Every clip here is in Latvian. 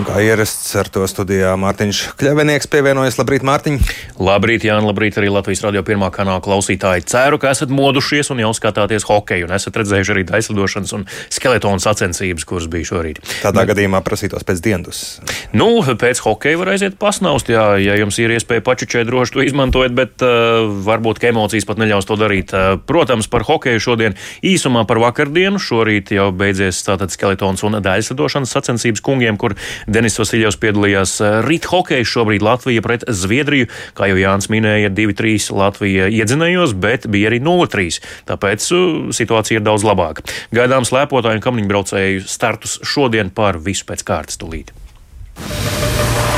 Un kā ierasts ar to studijā Mārtiņš Kļavinieks pievienojas. Labrīt, Mārtiņ! Labrīt, Jānis, labrīt arī Latvijas radio pirmā kanāla klausītāji. Ceru, ka esat modušies un jau skatāties hokeju un esat redzējuši arī aizlidošanas un skeletonu sacensības, kuras bija šorīt. Tādā gadījumā prasītos pēc dienas. Nu, pēc hokeja var aiziet pasnaust, jā, ja jums ir iespēja pačučēt, droši to izmantojiet, bet uh, varbūt emocijas pat neļaus to darīt. Uh, protams, par hokeju šodien īsumā par vakardienu. Šorīt jau beidzies tātad skeletons un daļslidošanas sacensības kungiem, kur Denis Vasiljovs piedalījās eh, rīt hokeja. Šobrīd Latvija pret Zviedriju, kā jau Jānis minēja, 2-3 Latvija iedzinējos, bet bija arī 0-3. Tāpēc uh, situācija ir daudz labāka. Gaidām slēpotāju un kamniņbraucēju startus šodien par visu pēc kārtas tūlīt.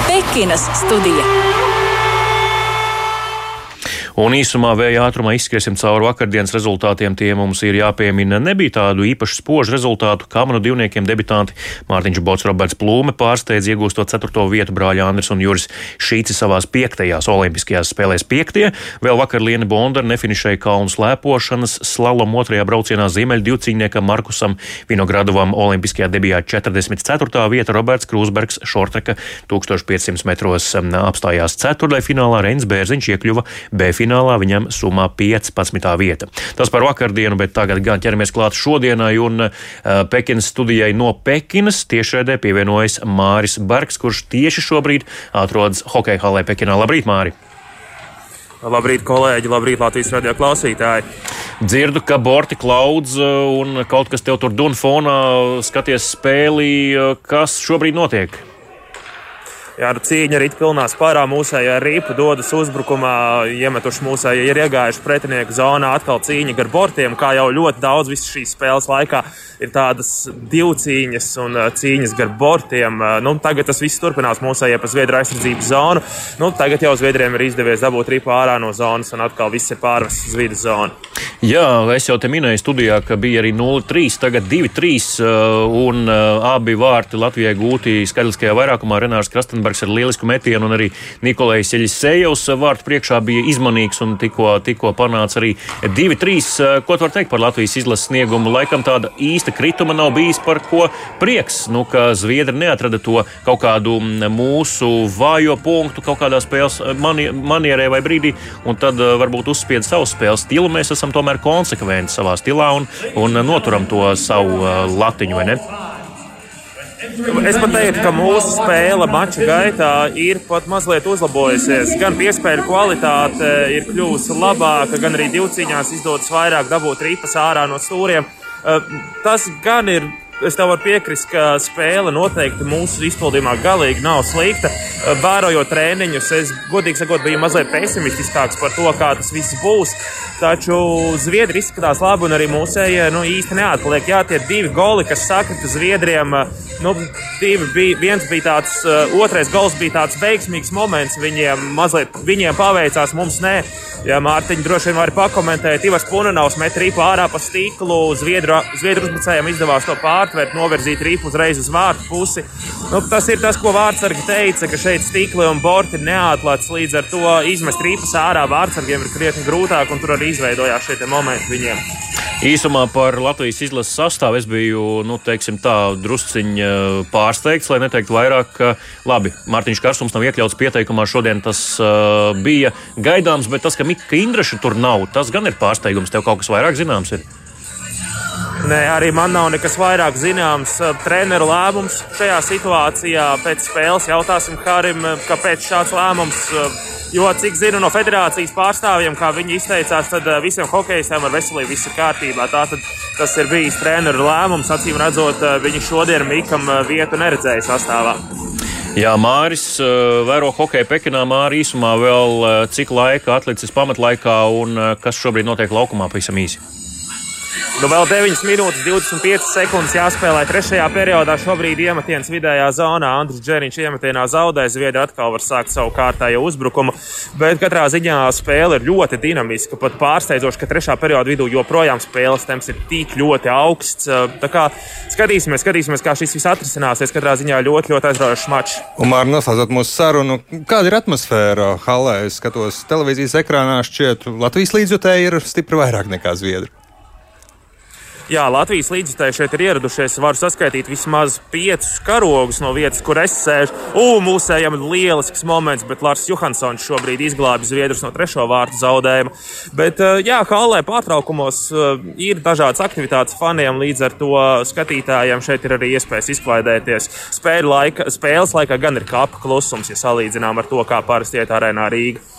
Pekinas studija. Un īsumā vēja ātrumā izskriesim cauri vakardienas rezultātiem. Tie mums ir jāpiemina. Nebija tādu īpaši spožu rezultātu. Kamanu divniekiem debitanti Mārtiņš Bots, Roberts Plūme pārsteidz iegūstot 4. vietu brāļa Andris un Juris Šīci savās piektajās olimpiskajās spēlēs piektie. Vēl vakar Liena Bonda nefinišēja kalnu slēpošanas slalom otrajā braucienā ziemeļu divcīniekam Markusam Vinogradovam olimpiskajā debijā 44. vieta Roberts Krūsbergs Šorteka 1500 metros apstājās ceturtajā finālā Reins Bērziņš iekļuva B finālā viņam summā 15. vieta. Tas par vakardienu, bet tagad gan ķeramies klāt šodienai un uh, Pekinas studijai no Pekinas tiešraidē pievienojas Māris Bergs, kurš tieši šobrīd atrodas hokeja halē Pekinā. Labrīt, Māri! Labrīt, kolēģi! Labrīt, Latvijas radio klausītāji! Dzirdu, ka borti klaudz un kaut kas tev tur dun fonā, skaties spēlī. Kas šobrīd notiek? Jā, nu, cīņa ir pilnā spārā. Mūsējā rīpa dodas uzbrukumā, iemetuši mūsējā, ir iegājuši pretinieku zonā. Atkal cīņa gar bortiem, kā jau ļoti daudz visas šīs spēles laikā ir tādas divcīņas un cīņas gar bortiem. Nu, tagad tas viss turpinās mūsējā pa Zviedru aizsardzības zonu. Nu, tagad jau Zviedriem ir izdevies dabūt ripu ārā no zonas un atkal viss ir pārvests uz vidas zonu. Jā, es jau te minēju studijā, ka bija arī 0-3, tagad 2-3 un abi vārti Latvijai gūti skaļiskajā vairākumā. Renārs Krastens Rozenbergs ar lielisku metienu, un arī Nikolais Eļisējevs vārtu priekšā bija izmanīgs un tikko, tikko panāca arī 2-3. Ko tu vari teikt par Latvijas izlases sniegumu? Laikam tāda īsta krituma nav bijis par ko prieks, nu, ka Zviedri neatrada to kaut kādu mūsu vājo punktu kaut kādā spēles mani, manierē vai brīdī, un tad varbūt uzspied savu spēles stilu. Mēs esam tomēr konsekventi savā stilā un, un noturam to savu latiņu, vai ne? Es pat teiktu, ka mūsu spēle mača gaitā ir pat mazliet uzlabojusies. Gan piespēļu kvalitāte ir kļuvusi labāka, gan arī divcīņās izdodas vairāk dabūt ripas ārā no stūriem. Eh, tas gan ir es tev varu piekrist, ka spēle noteikti mūsu izpildījumā galīgi nav slikta. Eh, vērojot treniņus, es godīgi sakot, biju mazliet pesimistiskāks par to, kā tas viss būs. Taču Zviedri izskatās labi, un arī mūsējie nu, īsti neatpaliek. Jā, tie divi goli, kas sakrita Zviedriem, nu, divi bija, viens bija tāds, uh, otrais gols bija tāds veiksmīgs moments. Viņiem mazliet viņiem paveicās, mums nē. Ja Mārtiņa droši vien var pakomentēt, Ivars Punanovs met rīpu ārā pa stiklu, Zviedru, Zviedru uzbrucējiem izdevās to pārtvert, novirzīt rīpu uzreiz uz vārtu pusi. Nu, tas ir tas, ko vārdsargi teica, ka šeit stikli un borti neatlāts, līdz ar to izmest rīpas ārā vārdsargiem ir krietni grūtāk, un tur arī izveidojās šie momenti viņiem. Īsumā par Latvijas izlases sastāvu es biju nu, teiksim, tā, drusciņš pārsteigts, lai neteiktu vairāk, ka labi, Mārtiņš Kārsums nav iekļauts pieteikumā. Šodien tas uh, bija gaidāms, bet tas, ka Mika Indraša tur nav, tas gan ir pārsteigums. Tev kaut kas vairāk zināms ir? Nē, arī man nav nekas vairāk zināms. Treneru lēmums šajā situācijā pēc spēles jautāsim Harim, kāpēc šāds lēmums Jo, cik zinu no federācijas pārstāvjiem, kā viņi izteicās, tad eh, visiem hokeistiem ar veselību viss ir kārtībā. Tātad tas ir bijis treneru lēmums. Acīm redzot, eh, viņi šodien Mikam eh, vietu neredzēja sastāvā. Jā, Māris vēro hokeju Pekinā. Māri īsumā vēl cik laika atlicis pamatlaikā un kas šobrīd notiek laukumā pavisam īsi? Nu, vēl 9 minūtes, 25 sekundes jāspēlē trešajā periodā. Šobrīd iemetiens vidējā zonā. Andris Džeriņš iemetienā zaudē. Zviedri atkal var sākt savu kārtējo uzbrukumu. Bet katrā ziņā spēle ir ļoti dinamiska. Pat pārsteidzoši, ka trešā perioda vidū joprojām spēles temps ir tik ļoti augsts. Tā kā skatīsimies, skatīsimies, kā šis viss atrisināsies. Katrā ziņā ļoti, ļoti aizraujošs mačs. Un, Mārķis, noslēdzot mūsu sarunu, kāda ir atmosfēra halē? Es skatos televīzijas ekrānā, šķiet, Latvijas līdzjutēji ir stipri vairāk nekā Zviedri. Jā, Latvijas līdzekļi šeit ir ieradušies. Varu saskaitīt vismaz piecus karogus no vietas, kur es sēžu. Ugh, mūsējam lielisks moments, bet Lārs Johansons šobrīd izglābi Zviedrus no trešo vārtu zaudējuma. Bet, jā, Hallē pārtraukumos ir dažādas aktivitātes faniem, līdz ar to skatītājiem šeit ir arī iespējas izklaidēties. Spēļu laika, spēles laikā gan ir kāpa klusums, ja salīdzinām ar to, kā parasti iet arēnā Rīga.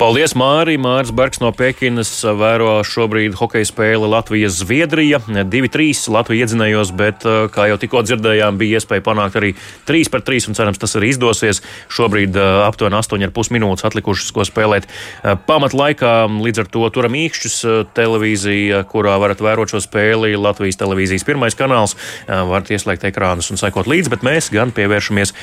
Paldies, Mārija! Māris Bergs no Pekinas vēro šobrīd hokeja spēli Latvijas-Zviedrija. 2-3 Latvija iedzinējos, bet, eh, kā jau tikko dzirdējām, bija iespēja panākt arī 3-3, un cerams, tas arī izdosies. Šobrīd eh, aptuveni 8,5 minūtes atlikušas, ko spēlēt eh, pamatlaikā. Līdz ar to turam īkšķus televīzija, kurā varat vērot šo spēli. Latvijas televīzijas pirmais kanāls. Varat ieslēgt ekrānus un sekot līdzi, bet mēs gan pievēršamies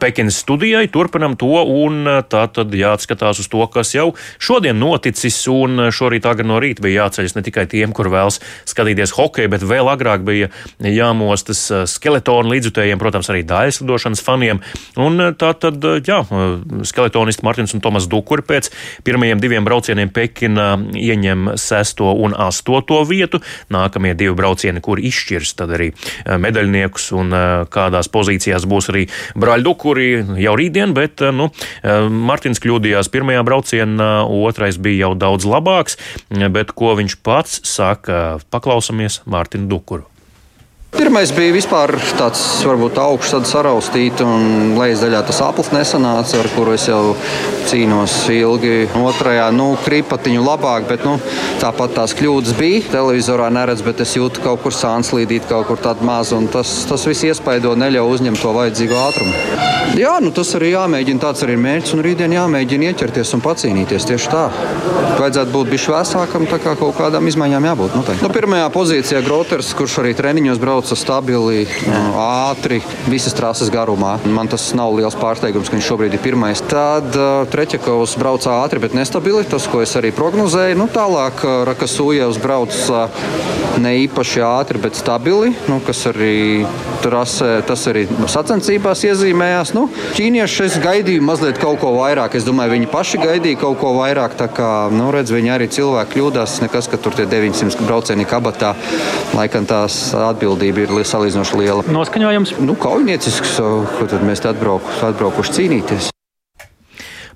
Pekinas studijai, turpinam to, un tā tad jāatskatās uz to, kas jau šodien noticis, un šorīt agri no rīta bija jāceļas ne tikai tiem, kur vēlas skatīties hokeju, bet vēl agrāk bija jāmostas uh, skeletonu līdzjutējiem, protams, arī dāļas lidošanas faniem. Un uh, tā tad, uh, jā, skeletonisti Martins un Tomas Dukuri pēc pirmajiem diviem braucieniem Pekina ieņem sesto un astoto vietu. Nākamie divi braucieni, kur izšķirs tad arī medaļniekus un kādās pozīcijās būs arī brāļi Dukuri jau rītdien, bet, nu, Martins kļūdījās pirmajā braucienā braucienā, otrais bija jau daudz labāks, bet ko viņš pats saka, paklausāmies Mārtiņu Dukuru. Pirmais bija vispār tāds, varbūt augsts, saraustīts, un lejas daļā tas aplis nesanāca, ar kuru es jau cīnos ilgi. Otrajā, nu, kripatiņu labāk, bet nu, tāpat tās kļūdas bija. Televizorā neredz, bet es jūtu kaut kur sānslīdīt, kaut kur tādu mazu, un tas, tas viss iespaido neļauj uzņemt to vajadzīgo ātrumu. Jā, nu tas arī jāmēģina, tāds arī ir mērķis, un rītdien jāmēģina ieķerties un pacīnīties tieši tā. Vajadzētu būt bišķi vēsākam, tā kā kaut kādām izmaiņām jābūt. Noteikti. Nu, pirmajā pozīcijā Groters, kurš arī treniņos brauc brauca stabili, ātri, visas trases garumā. Man tas nav liels pārsteigums, ka viņš šobrīd ir pirmais. Tad uh, Treķakovs brauca ātri, bet nestabili. Tas, ko es arī prognozēju. Nu, tālāk uh, Rakasūjevs brauca ne īpaši ātri, bet stabili, nu, kas arī trasē, tas arī sacensībās iezīmējās. Nu, ķīnieši es gaidīju mazliet kaut ko vairāk. Es domāju, viņi paši gaidīja kaut ko vairāk. Tā kā, nu, redz, viņi arī cilvēki kļūdās. Nekas, ka tur tie 900 braucieni kabatā, laikam tās atbildība atbildība ir salīdzinoši liela. Noskaņojums? Nu, kaujiniecisks, ko tad mēs atbrauku, atbraukuši cīnīties.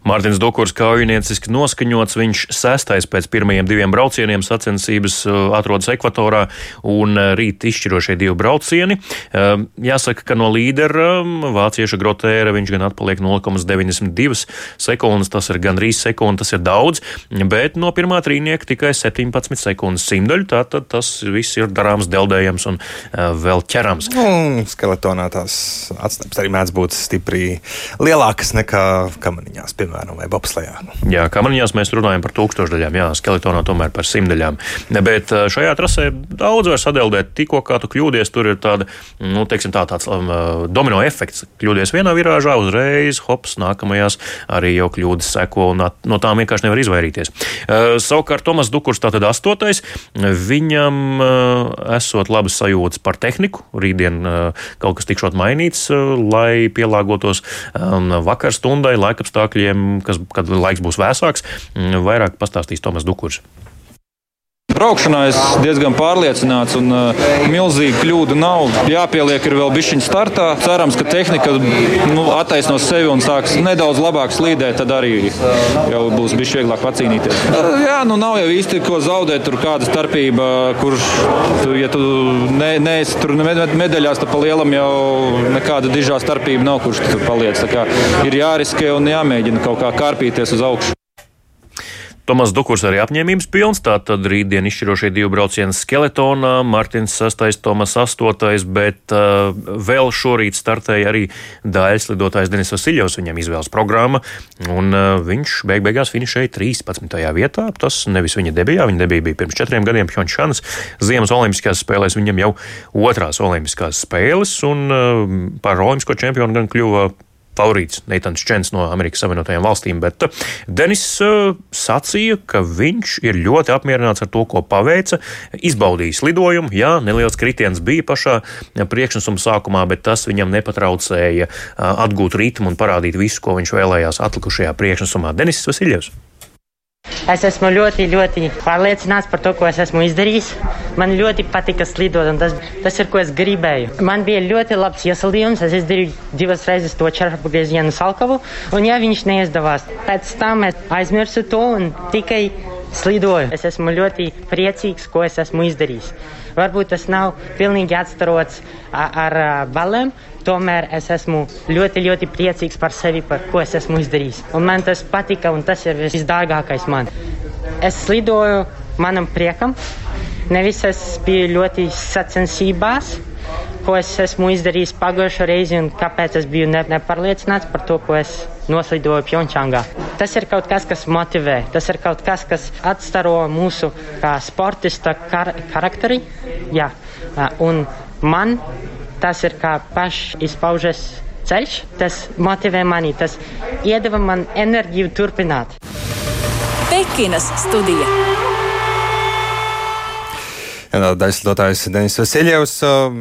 Mārtiņš Dukurs kaujinieciski noskaņots. Viņš sestais pēc pirmajiem diviem braucieniem sacensības uh, atrodas ekvatorā un uh, rīt izšķirošie divi braucieni. Um, jāsaka, ka no līdera um, vācieša grotēra viņš gan atpaliek 0,92 sekundes, tas ir gandrīz sekundi, tas ir daudz, bet no pirmā trīnieka tikai 17 sekundes simtaļu, tātad tas viss ir darāms, deldējams un vēl ķerams. Nu, skeletonā tās atstājums arī mēdz būt stipri lielākas nekā kamaniņās. Piemēram piemēram, vai bobslējā. Jā, kamaniņās mēs runājam par tūkstošdaļām, jā, skeletonā tomēr par simtdaļām. Bet eh, šajā trasē daudz var sadeldēt. Tikko kā tu kļūdies, tur ir tāda, nu, teiksim, tā, tāds um, domino efekts. Kļūdies vienā virāžā, uzreiz, hops, nākamajās arī jau kļūdas seko, un no tām vienkārši nevar izvairīties. Uh, savukārt Tomas Dukurs, tātad astotais, viņam uh, esot labas sajūtas par tehniku. Rītdien uh, kaut kas tikšot mainīts, lai pielāgotos um, vakar stundai, laikapstākļiem kas, kad laiks būs vēsāks, mm, vairāk pastāstīs Tomas Dukurs. Braukšanā es diezgan pārliecināts, un uh, milzīga kļūda nav. Jāpieliek ir vēl bišķiņa startā. Cerams, ka tehnika nu, attaisnos sevi un sāks nedaudz labāk slīdēt, tad arī jau būs bišķi vieglāk pacīnīties. Jā, nu nav jau īsti ko zaudēt, tur kāda starpība, kurš, tu, ja tu ne, neesi tur medaļās, tad pa lielam jau nekāda dižā starpība nav, kurš tur paliec. Ir jāriskē un jāmēģina kaut kā kārpīties uz augšu. Tomas Dukurs arī apņēmības pilns, tātad rītdien izšķirošie divi braucieni skeletonā, Martins 6, Tomas 8, bet uh, vēl šorīt startēja arī daļas lidotājs Denis Vasiljovs, viņam izvēles programma, un uh, viņš beig beigās finišēja 13. vietā. Tas nevis viņa debijā, viņa debija bija pirms četriem gadiem Pjončānas Ziemas Olimpiskās spēlēs, viņam jau otrās Olimpiskās spēles, un uh, par Olimpisko čempionu gan kļuva favorīts Neitans Čens no Amerikas Savienotajām valstīm, bet uh, Denis uh, sacīja, ka viņš ir ļoti apmierināts ar to, ko paveica, izbaudījis lidojumu. Jā, neliels kritiens bija pašā priekšnesuma sākumā, bet tas viņam nepatraucēja atgūt ritmu un parādīt visu, ko viņš vēlējās atlikušajā priekšnesumā. Denis Vasiljevs. Es esmu ļoti, ļoti pārliecināts par to, ko es esmu izdarījis. Man ļoti patika slidot, un tas, tas ir, ko es gribēju. Man bija ļoti labs iesildījums. Es izdarīju divas reizes to četru griezienu salkavu, un ja viņš neizdevās, pēc tam es aizmirsu to un tikai slidoju. Es esmu ļoti priecīgs, ko es esmu izdarījis. Varbūt tas nav pilnīgi atstarots ar, ar balēm, tomēr es esmu ļoti, ļoti priecīgs par sevi, par ko es esmu izdarījis. Un man tas patika, un tas ir visdārgākais man. Es slidoju manam priekam, nevis es biju ļoti sacensībās ko es esmu izdarījis pagājušo reizi un kāpēc es biju ne, nepārliecināts par to, ko es noslidoju Pjončāngā. Tas ir kaut kas, kas motivē, tas ir kaut kas, kas atstaro mūsu kā sportista kar karakteri. Jā. Un man tas ir kā pašs izpaužas ceļš, tas motivē mani, tas iedeva man enerģiju turpināt. Pekinas studija. Daļslidotājs Denis Vasiljevs.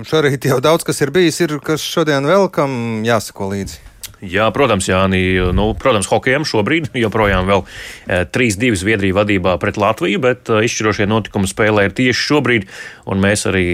Šorīt jau daudz kas ir bijis, ir kas šodien vēl kam jāsako līdzi. Jā, protams, Jāni. Nu, protams, hokejam šobrīd joprojām vēl 3-2 e, Zviedrija vadībā pret Latviju, bet e, izšķirošie notikumi spēlē ir tieši šobrīd. Un mēs arī,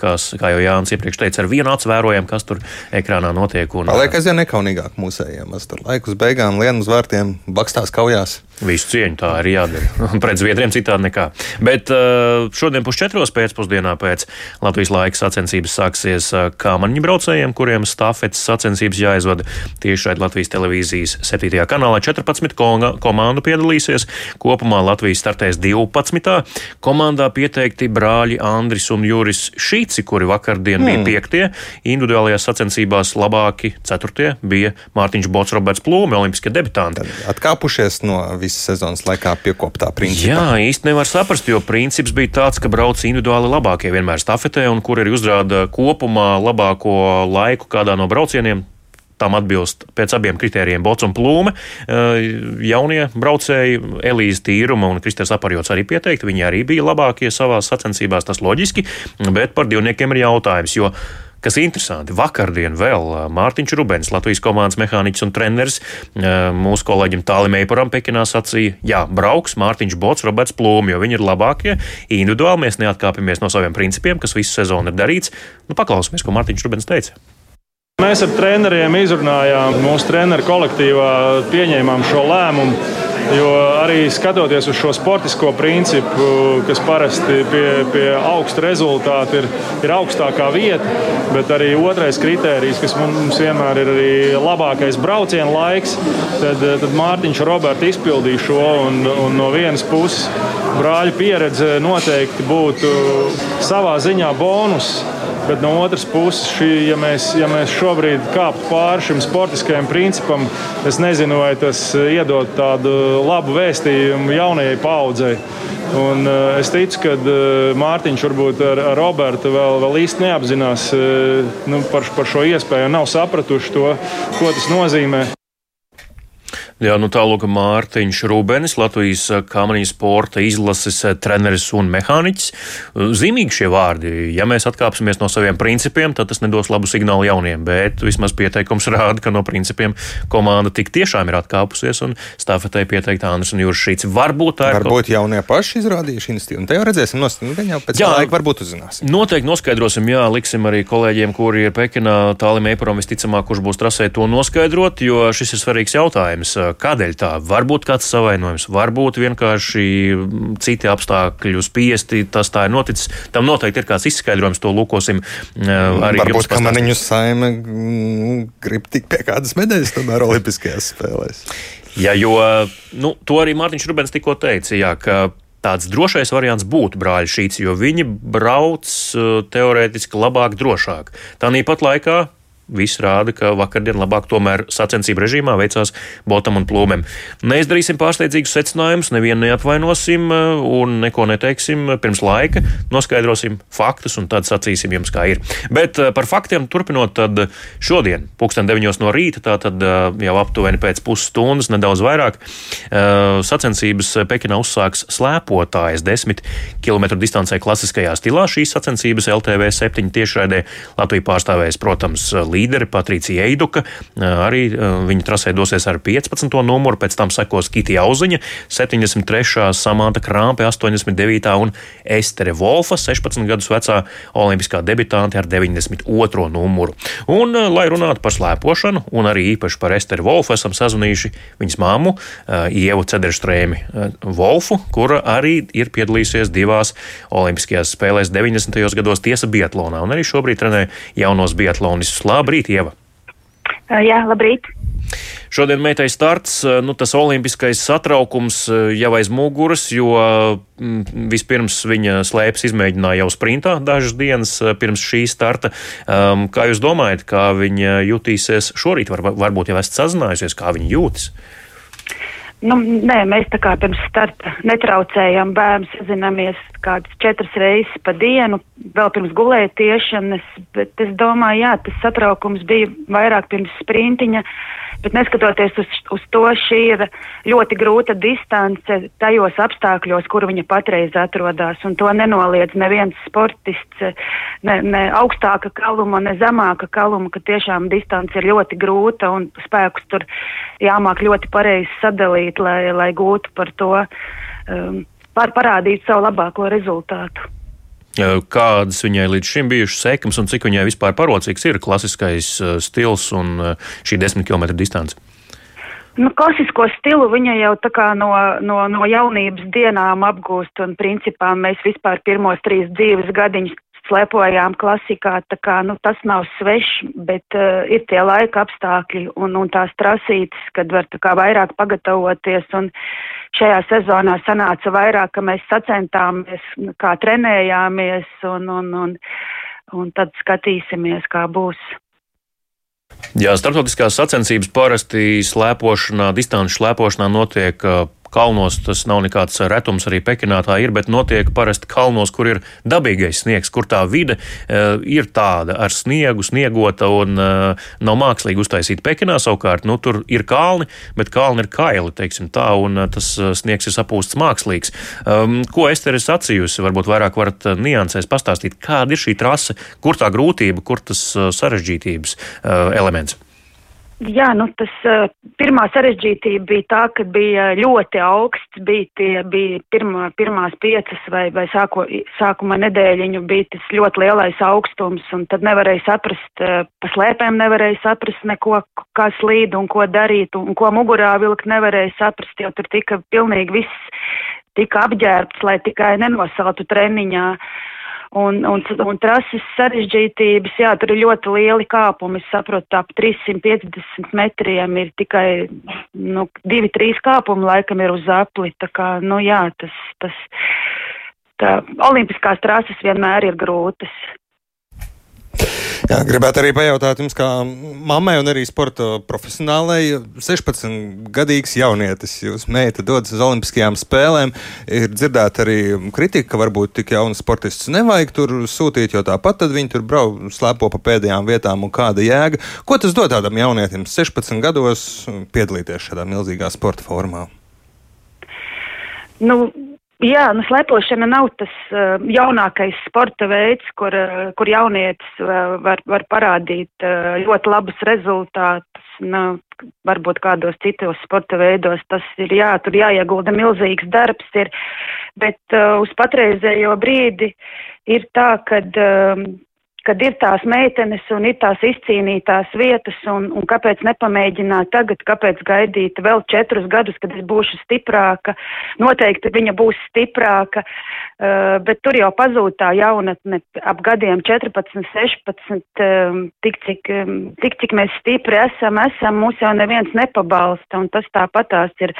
kas, kā jau Jānis iepriekš teica, ar vienu acu vērojam, kas tur ekrānā notiek. Un, Paliek aizvien nekaunīgāk mūsējiem. Es tur laiku uz beigām lienu uz vārtiem bakstās kaujās. Visu cieņu tā ir jādara. Pret zviedriem citādi nekā. Bet uh, šodien pusčetros pēcpusdienā pēc Latvijas laika sacensības sāksies uh, kāmaņu braucējiem, kuriem stafetes sacensības jāizvada tieši šeit Latvijas televīzijas 7. kanālā. 14 komandu piedalīsies. Kopumā Latvijas startēs 12. Komandā pieteikti brāļi Andris un Juris Šīci, kuri vakardien hmm. bija 5. Individuālajās sacensībās labāki 4. bija Mārtiņš Bots, Roberts Plūme, olimpiskie debitanti. Atkāpušies no visas visas sezonas laikā piekoptā principā. Jā, īsti nevar saprast, jo princips bija tāds, ka brauc individuāli labākie vienmēr stafetē, un kur ir uzrāda kopumā labāko laiku kādā no braucieniem, tam atbilst pēc abiem kritērijiem Bots un Plūme. Eh, jaunie braucēji, Elīze Tīruma un Kristers Aparjots arī pieteikti. Viņi arī bija labākie savās sacensībās, tas loģiski, bet par divniekiem ir jautājums. Jo Kas interesanti, vakardien vēl Mārtiņš Rubens, Latvijas komandas mehāniķis un treneris, mūsu kolēģim Tālim Eiparam Pekinā sacīja, jā, brauks Mārtiņš Bots, Roberts Plūmi, jo viņi ir labākie. Individuāli mēs neatkāpjamies no saviem principiem, kas visu sezonu ir darīts. Nu, paklausīsimies, ko Mārtiņš Rubens teica. Mēs ar treneriem izrunājām, mūsu treneru kolektīvā pieņēmām šo lēmumu. Jo arī skatoties uz šo sportisko principu, kas parasti pie, pie augsta rezultāta ir, ir augstākā vieta, bet arī otrais kriterijs, kas mums vienmēr ir arī labākais brauciena laiks, tad, tad Mārtiņš Roberts izpildīja šo. Un, un no vienas puses brāļa pieredze noteikti būtu savā ziņā bonus. Bet no otras puses, šī, ja, mēs, ja mēs šobrīd kāptu pāri šim sportiskajam principam, es nezinu, vai tas iedod tādu labu vēstījumu jaunajai paudzei. Un, uh, es ticu, ka uh, Mārtiņš varbūt ar, ar Robertu vēl, vēl īsti neapzinās uh, nu, par, par šo iespēju un nav sapratuši to, ko tas nozīmē. Jā, nu tālāk Mārtiņš Rūbenis, Latvijas eh, kamaniņu sporta izlases eh, treneris un mehāniķis. Eh, zīmīgi šie vārdi. Ja mēs atkāpsimies no saviem principiem, tad tas nedos labu signālu jauniem, bet vismaz pieteikums rāda, ka no principiem komanda tik tiešām ir atkāpusies un stāfetē pieteikta Andris un Jūras Šīts. Varbūt tā ir. Varbūt kaut... jaunie paši izrādījuši institīvu. Un te jau redzēsim, nost... Nu, jau pēc jā, laika varbūt uzzināsim. Noteikti noskaidrosim, jā, liksim arī kolēģiem, kuri ir Pekinā, tālim Eiparam visticamāk, kurš būs trasē to noskaidrot, jo šis ir svarīgs jautājums Kādēļ tā? Varbūt kāds savainojums, varbūt vienkārši citi apstākļi spiesti, tas tā ir noticis. Tam noteikti ir kāds izskaidrojums, to lūkosim arī. Varbūt kamaniņu saime grib tikt pie kādas medaļas tomēr Olimpiskajās spēlēs. Jā, jo nu, to arī Mārtiņš Rubens tikko teica, jā, ka tāds drošais variants būtu brāļi šīs, jo viņi brauc teorētiski labāk, drošāk. Tāpat laikā Viss rāda, ka vakardien labāk tomēr sacensību režīmā veicās Botam un Plūmēm. Neizdarīsim pārsteidzīgus secinājumus, nevienu neapvainosim uh, un neko neteiksim pirms laika. Noskaidrosim faktus un tad sacīsim jums, kā ir. Bet uh, par faktiem turpinot, tad šodien, pulksten 9 no rīta, tātad uh, jau aptuveni pēc pusstundas, nedaudz vairāk, sacensības Pekinā uzsāks slēpotājs 10 km distancē klasiskajā stilā. Šīs sacensības LTV 7 tiešraidē Latviju pārstāvēs, protams, līdzi līderi Patricija Eiduka. Arī viņa trasē dosies ar 15. numuru, pēc tam sekos Kitija Auziņa, 73. Samanta Krāmpe, 89. un Estere Wolfa, 16 gadus vecā olimpiskā debitante ar 92. numuru. Un, lai runātu par slēpošanu, un arī īpaši par Esteru Wolfu, esam sazvanījuši viņas māmu, Ievu Cederstrēmi Wolfu, kura arī ir piedalījusies divās olimpiskajās spēlēs 90. gados tiesa Biatlonā, un arī šobrīd trenē jaunos biatlonistus. Labrīt, Ieva! Jā, labrīt! Šodien meitai starts, nu, tas olimpiskais satraukums jau aiz muguras, jo vispirms viņa slēpes izmēģināja jau sprintā dažas dienas pirms šī starta. Kā jūs domājat, kā viņa jutīsies šorīt? Var, varbūt jau esat sazinājusies, kā viņa jūtas? Nu, nē, mēs tā kā pirms starta netraucējam bērnu, sazināmies kādas četras reizes pa dienu, vēl pirms gulētiešanas, bet es domāju, jā, tas satraukums bija vairāk pirms sprintiņa. Bet neskatoties uz, uz to, šī ir ļoti grūta distance tajos apstākļos, kur viņa patreiz atrodas. Un to nenoliedz neviens sportists, ne, ne augstāka kaluma, ne zemāka kaluma, ka tiešām distance ir ļoti grūta un spēkus tur jāmāk ļoti pareizi sadalīt, lai, lai gūtu par to, um, par, parādīt savu labāko rezultātu kādas viņai līdz šim bijušas sekmes un cik viņai vispār parocīgs ir klasiskais stils un šī desmit km distance? Nu, klasisko stilu viņa jau tā kā no, no, no jaunības dienām apgūst, un principā mēs vispār pirmos trīs dzīves gadiņus slēpojām klasikā, tā kā, nu, tas nav svešs, bet uh, ir tie laika apstākļi un, un tās trasītes, kad var tā kā vairāk pagatavoties, un šajā sezonā sanāca vairāk, ka mēs sacentāmies, kā trenējāmies, un, un, un, un tad skatīsimies, kā būs. Jā, starptautiskās sacensības parasti slēpošanā, distanču slēpošanā notiek kalnos tas nav nekāds retums, arī Pekinā tā ir, bet notiek parasti kalnos, kur ir dabīgais sniegs, kur tā vide uh, ir tāda ar sniegu, sniegota un uh, nav mākslīgi uztaisīta. Pekinā savukārt, nu, tur ir kalni, bet kalni ir kaili, teiksim tā, un uh, tas sniegs ir sapūsts mākslīgs. Um, ko Ester ir sacījusi? Varbūt vairāk varat niansēs pastāstīt, kāda ir šī trase, kur tā grūtība, kur tas sarežģītības elements. Jā, nu tas pirmā sarežģītība bija tā, ka bija ļoti augsts, bija tie, bija pirmā, pirmās piecas vai, vai sāko, sākuma nedēļiņu bija tas ļoti lielais augstums, un tad nevarēja saprast, pa slēpēm nevarēja saprast neko, kā slīd un ko darīt, un ko mugurā vilkt nevarēja saprast, jo tur tika pilnīgi viss tika apģērbts, lai tikai nenosaltu treniņā. Uh, Un, un, un trases sarežģītības, jā, tur ir ļoti lieli kāpumi. Es saprotu, ap 350 metriem ir tikai, nu, divi, trīs kāpumi laikam ir uz apli. Tā kā, nu, jā, tas, tas, tā, olimpiskās trases vienmēr ir grūtas. Jā, gribētu arī pajautāt jums, kā mammai un arī sporta profesionālai, 16 gadīgs jaunietis, jūs meita dodas uz Olimpiskajām spēlēm. Ir dzirdēta arī kritika, ka varbūt tik jaunu sportistu nevajag tur sūtīt, jo tāpat viņi tur brauc, slēpo pa pēdējām vietām un kāda jēga. Ko tas dod tādam jaunietim 16 gados piedalīties šādā milzīgā sporta formā? Nu, Jā, nu, slēpošana nav tas uh, jaunākais sporta veids, kur, uh, kur jaunietis uh, var, var parādīt uh, ļoti labus rezultātus. Nu, varbūt kādos citos sporta veidos tas ir jā, tur jāiegulda milzīgs darbs, ir, bet uh, uz patreizējo brīdi ir tā, ka uh, kad ir tās meitenes un ir tās izcīnītās vietas, un, un kāpēc nepamēģināt tagad, kāpēc gaidīt vēl četrus gadus, kad es būšu stiprāka. Noteikti viņa būs stiprāka, uh, bet tur jau pazūd tā jaunatne ap gadiem 14, 16, um, tik, cik, um, tik, cik mēs stipri esam, esam, mūs jau neviens nepabalsta, un tas tāpatās ir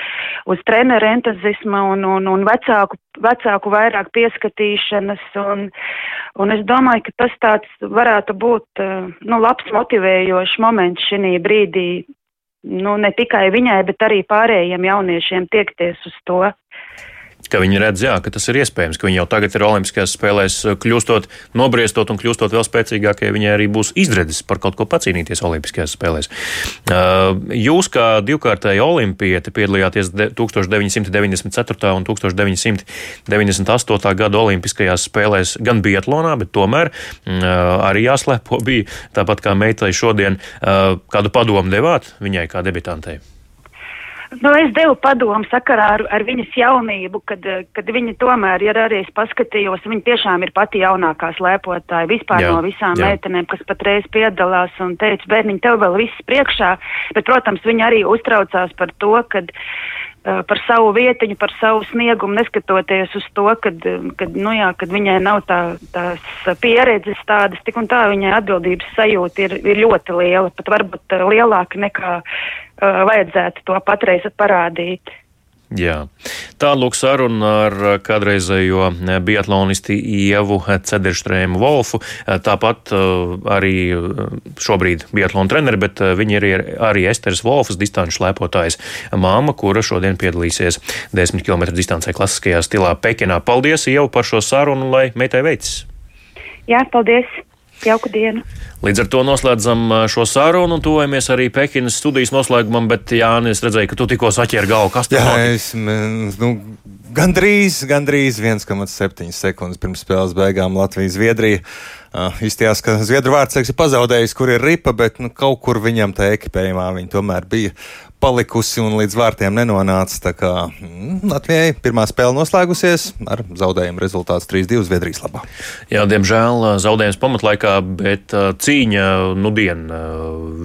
uz treneru entuzisma un, un, un vecāku, vecāku vairāk pieskatīšanas, un, un es domāju, ka tas tāds varētu būt eh, nu, labs motivējošs moments šī brīdī. Nu, ne tikai viņai, bet arī pārējiem jauniešiem tiekties uz to. Ka viņi redz, jā, ka tas ir iespējams, ka viņi jau tagad ir Olimpiskajās spēlēs kļūstot, nobriestot un kļūstot vēl spēcīgākie, viņai arī būs izredzes par kaut ko pacīnīties Olimpiskajās spēlēs. Jūs, kā divkārtēji olimpieti, piedalījāties 1994. un 1998. gada Olimpiskajās spēlēs gan Bietlonā, bet tomēr arī jāslēpo bija tāpat kā meitai šodien. Kādu padomu devāt viņai kā debitantei? Nu, es devu padomu sakarā ar, ar viņas jaunību, kad, kad viņa tomēr, ja arī paskatījos, viņa tiešām ir pati jaunākā slēpotāja vispār jā, no visām jā. meitenēm, kas patreiz piedalās un teica, bērniņ, tev vēl viss priekšā, bet, protams, viņa arī uztraucās par to, kad par savu vietiņu, par savu sniegumu, neskatoties uz to, kad, kad, nu jā, kad viņai nav tā, tās pieredzes tādas, tik un tā viņai atbildības sajūta ir, ir ļoti liela, pat varbūt lielāka nekā vajadzētu to patreiz parādīt. Jā. Tā lūk saruna ar kādreizējo biatlonisti Ievu Cederštrēmu Wolfu. Tāpat uh, arī šobrīd biatlona treneri, bet viņa ir arī Esteras Wolfas distanču slēpotājs māma, kura šodien piedalīsies 10 km distancē klasiskajā stilā Pekinā. Paldies Ievu par šo sarunu, lai meitai veicis! Jā, paldies! Jauku dienu! Līdz ar to noslēdzam šo sarunu un tuvojamies arī Pekinas studijas noslēgumam, bet Jānis, es redzēju, ka tu tikko saķēri galvu. Kas tas ir? Nu, gandrīz, gandrīz 1,7 sekundes pirms spēles beigām Latvija-Zviedrija. Uh, Izstījās, ka Zviedru vārdsargs ir pazaudējis, kur ir ripa, bet nu, kaut kur viņam tā ekipējumā viņa tomēr bija palikusi un līdz vārtiem nenonāca. Tā kā mm, Latvijai pirmā spēle noslēgusies ar zaudējumu rezultāts 3-2 Zviedrijas labā. Jā, diemžēl zaudējums pamatlaikā, bet cīņa nudien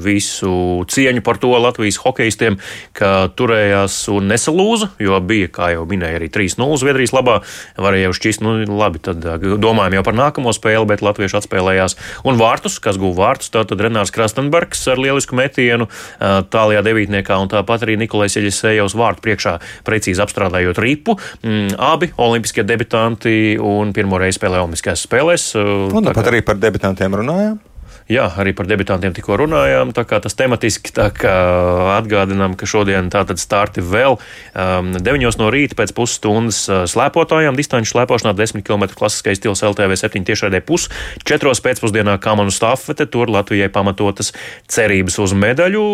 visu cieņu par to Latvijas hokeistiem, ka turējās un nesalūza, jo bija, kā jau minēja, arī 3-0 Zviedrijas labā. Varēja jau šķist, nu labi, tad domājam jau par nākamo spēli, bet latvieši atspēlējās un vārtus, kas guva vārtus, tātad Renārs Krastenbergs ar lielisku metienu tālajā devītniekā un tāpat arī Nikolais Eļisējos vārtu priekšā, precīzi apstrādājot ripu. Mm, abi olimpiskie debitanti un pirmo reizi spēlē Olimpiskajās spēlēs. Un tāpat arī par debitantiem runājām. Jā, arī par debitantiem tikko runājām. Tas tematiski atgādinām, ka šodien tātad starti vēl um, 9 no rīta pēc pusstundas uh, slēpotājām, distanču slēpošanā 10 km klasiskais stils LTV 7 tiešraidē pus, 4 pēcpusdienā kamanu stafete, tur Latvijai pamatotas cerības uz medaļu.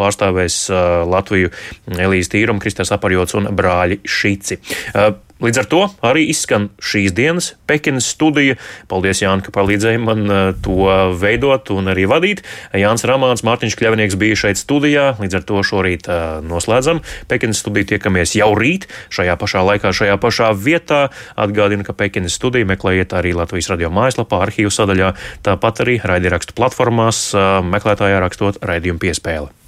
Pārstāvēs uh, Latviju Elīze Tīruma, Kristers Aparjots un brāļi Šici. Uh, Līdz ar to arī izskan šīs dienas Pekinas studija. Paldies, Jānis, ka palīdzēji man eh, to veidot un arī vadīt. Jānis Ramāns, Mārtiņš Kļavnieks bija šeit studijā. Līdz ar to šorīt eh, noslēdzam Pekinas studiju. Tiekamies jau rīt šajā pašā laikā, šajā pašā vietā. Atgādinu, ka Pekinas studiju meklējiet arī Latvijas radio mājaslapā, arhīvu sadaļā, tāpat arī raidierakstu platformās, eh, meklētājā rakstot raidījumu piespēli.